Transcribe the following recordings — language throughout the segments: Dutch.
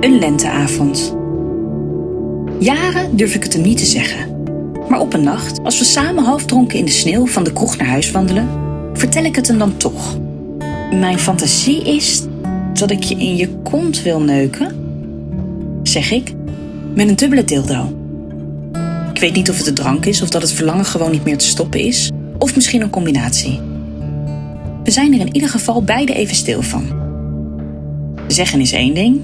Een lenteavond. Jaren durf ik het hem niet te zeggen. Maar op een nacht, als we samen halfdronken in de sneeuw van de kroeg naar huis wandelen, vertel ik het hem dan toch. Mijn fantasie is dat ik je in je kont wil neuken, zeg ik, met een dubbele dildo. Ik weet niet of het de drank is of dat het verlangen gewoon niet meer te stoppen is, of misschien een combinatie. We zijn er in ieder geval beide even stil van. Zeggen is één ding,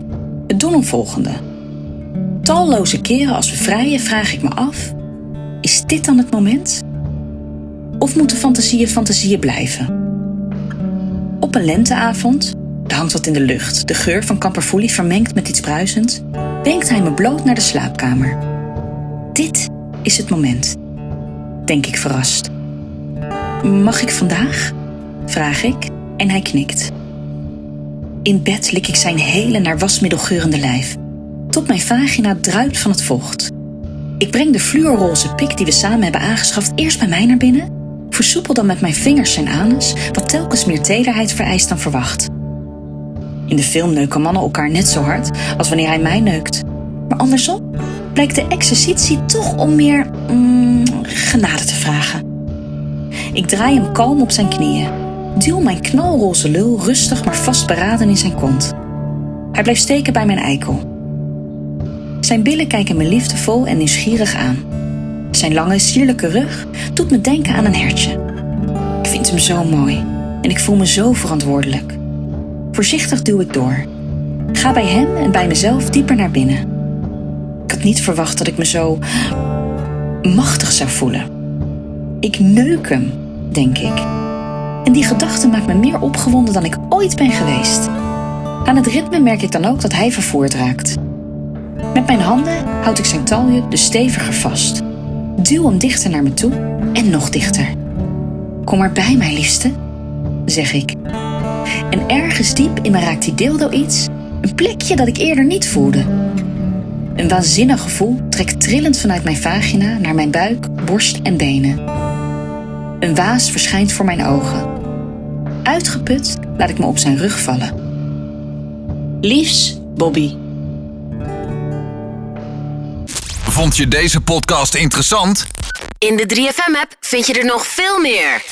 doen een volgende. Talloze keren als we vrijen vraag ik me af: is dit dan het moment? Of moeten fantasieën fantasieën blijven? Op een lenteavond, er hangt wat in de lucht, de geur van kamperfoelie vermengd met iets bruisends, wenkt hij me bloot naar de slaapkamer. Dit is het moment, denk ik verrast. Mag ik vandaag? vraag ik en hij knikt. In bed lik ik zijn hele naar wasmiddel geurende lijf, tot mijn vagina druipt van het vocht. Ik breng de fluorroze pik die we samen hebben aangeschaft eerst bij mij naar binnen, versoepel dan met mijn vingers zijn anus, wat telkens meer tederheid vereist dan verwacht. In de film neuken mannen elkaar net zo hard als wanneer hij mij neukt. Maar andersom blijkt de exercitie toch om meer mm, genade te vragen. Ik draai hem kalm op zijn knieën, duw mijn knalroze lul rustig maar vastberaden in zijn kont. Hij blijft steken bij mijn eikel. Zijn billen kijken me liefdevol en nieuwsgierig aan. Zijn lange, sierlijke rug doet me denken aan een hertje. Ik vind hem zo mooi en ik voel me zo verantwoordelijk. Voorzichtig duw ik door. Ga bij hem en bij mezelf dieper naar binnen. Ik had niet verwacht dat ik me zo machtig zou voelen. Ik neuk hem, denk ik. En die gedachte maakt me meer opgewonden dan ik ooit ben geweest. Aan het ritme merk ik dan ook dat hij vervoerd raakt. Met mijn handen houd ik zijn talje dus steviger vast. Duw hem dichter naar me toe en nog dichter. Kom maar bij mij, liefste, zeg ik. En ergens diep in me raakt die dildo iets, een plekje dat ik eerder niet voelde. Een waanzinnig gevoel trekt trillend vanuit mijn vagina naar mijn buik, borst en benen. Een waas verschijnt voor mijn ogen. Uitgeput laat ik me op zijn rug vallen. Liefs, Bobby. Vond je deze podcast interessant? In de 3FM-app vind je er nog veel meer.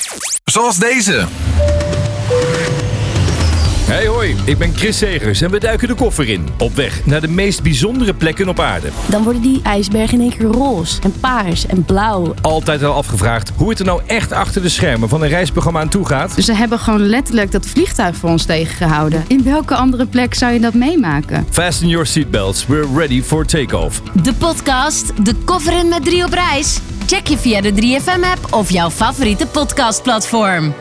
Zoals deze. Hey hoi, ik ben Chris Segers en we duiken de koffer in. Op weg naar de meest bijzondere plekken op aarde. Dan worden die ijsbergen in één keer roze en paars en blauw. Altijd al afgevraagd hoe het er nou echt achter de schermen van een reisprogramma aan toe gaat. Ze hebben gewoon letterlijk dat vliegtuig voor ons tegengehouden. In welke andere plek zou je dat meemaken? Fasten your seatbelts, we're ready for takeoff. De podcast De Koffer in met 3 op reis. Check je via de 3FM-app of jouw favoriete podcastplatform.